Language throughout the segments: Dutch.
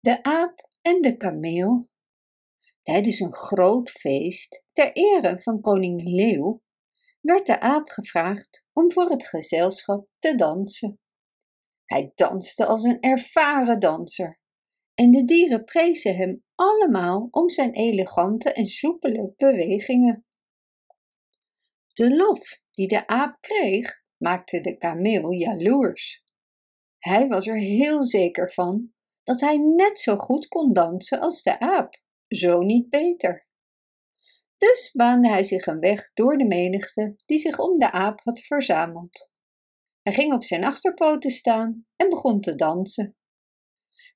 De aap en de kameel. Tijdens een groot feest ter ere van koning Leeuw werd de aap gevraagd om voor het gezelschap te dansen. Hij danste als een ervaren danser en de dieren prezen hem allemaal om zijn elegante en soepele bewegingen. De lof die de aap kreeg maakte de kameel jaloers. Hij was er heel zeker van dat hij net zo goed kon dansen als de aap, zo niet beter. Dus baande hij zich een weg door de menigte die zich om de aap had verzameld. Hij ging op zijn achterpoten staan en begon te dansen.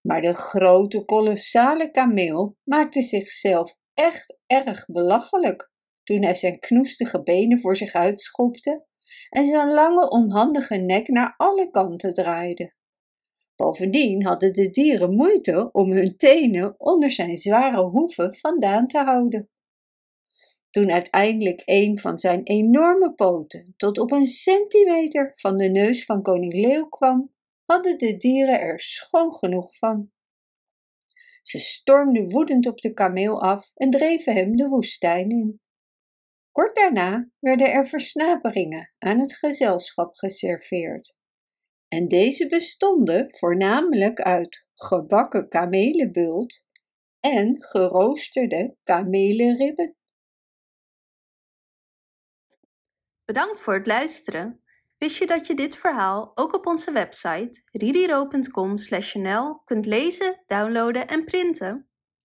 Maar de grote, kolossale kameel maakte zichzelf echt erg belachelijk toen hij zijn knoestige benen voor zich uitschopte en zijn lange, onhandige nek naar alle kanten draaide. Bovendien hadden de dieren moeite om hun tenen onder zijn zware hoeven vandaan te houden. Toen uiteindelijk een van zijn enorme poten tot op een centimeter van de neus van koning Leeuw kwam, hadden de dieren er schoon genoeg van. Ze stormden woedend op de kameel af en dreven hem de woestijn in. Kort daarna werden er versnaperingen aan het gezelschap geserveerd. En deze bestonden voornamelijk uit gebakken kamelenbult en geroosterde kamelenribben. Bedankt voor het luisteren. Wist je dat je dit verhaal ook op onze website ririro.com/nl kunt lezen, downloaden en printen?